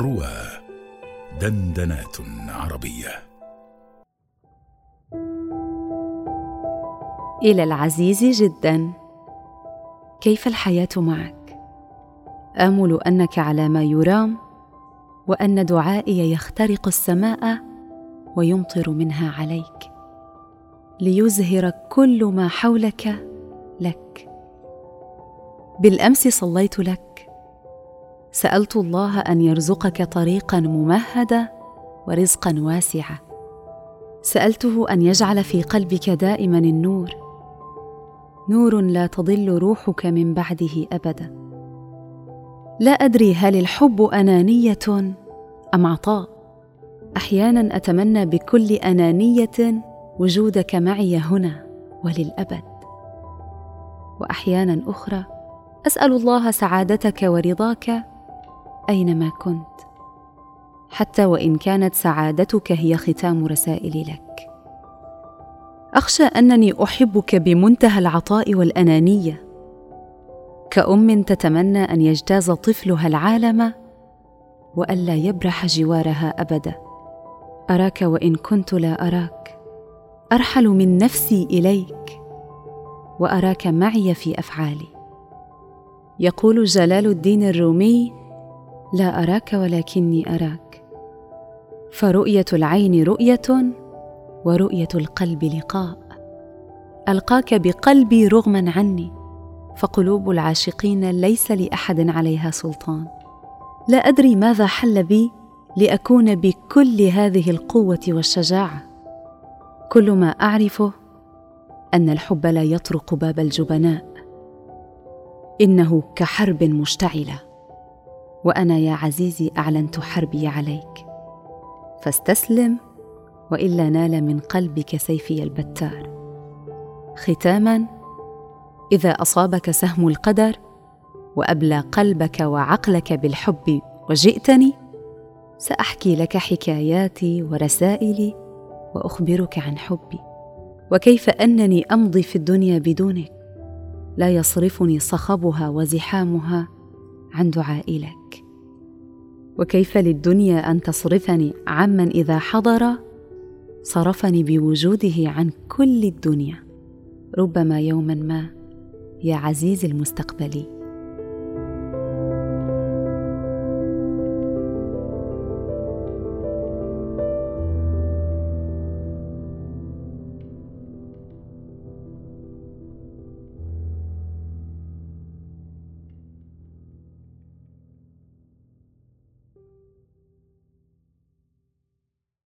روى دندنات عربية. إلى العزيز جدا. كيف الحياة معك؟ آمل أنك على ما يرام وأن دعائي يخترق السماء ويمطر منها عليك ليزهر كل ما حولك لك. بالأمس صليت لك سألت الله أن يرزقك طريقا ممهدا ورزقا واسعا سألته أن يجعل في قلبك دائما النور. نور لا تضل روحك من بعده ابدا. لا أدري هل الحب أنانية أم عطاء. أحيانا أتمنى بكل أنانية وجودك معي هنا وللأبد. واحيانا أخرى أسأل الله سعادتك ورضاك أينما كنت. حتى وإن كانت سعادتك هي ختام رسائلي لك. أخشى أنني أحبك بمنتهى العطاء والأنانية. كأم تتمنى أن يجتاز طفلها العالم وألا يبرح جوارها أبدا. أراك وإن كنت لا أراك. أرحل من نفسي إليك. وأراك معي في أفعالي. يقول جلال الدين الرومي لا أراك ولكني أراك. فرؤية العين رؤية ورؤية القلب لقاء. ألقاك بقلبي رغما عني. فقلوب العاشقين ليس لأحد عليها سلطان. لا أدري ماذا حل بي لأكون بكل هذه القوة والشجاعة. كل ما أعرفه أن الحب لا يطرق باب الجبناء. إنه كحرب مشتعلة. وأنا يا عزيزي أعلنت حربي عليك. فاستسلم وإلا نال من قلبك سيفي البتار. ختاما إذا أصابك سهم القدر وأبلى قلبك وعقلك بالحب وجئتني سأحكي لك حكاياتي ورسائلي وأخبرك عن حبي. وكيف أنني أمضي في الدنيا بدونك؟ لا يصرفني صخبها وزحامها عن دعائي لك. وكيف للدنيا أن تصرفني عمن إذا حضر صرفني بوجوده عن كل الدنيا. ربما يوما ما يا عزيزي المستقبلي.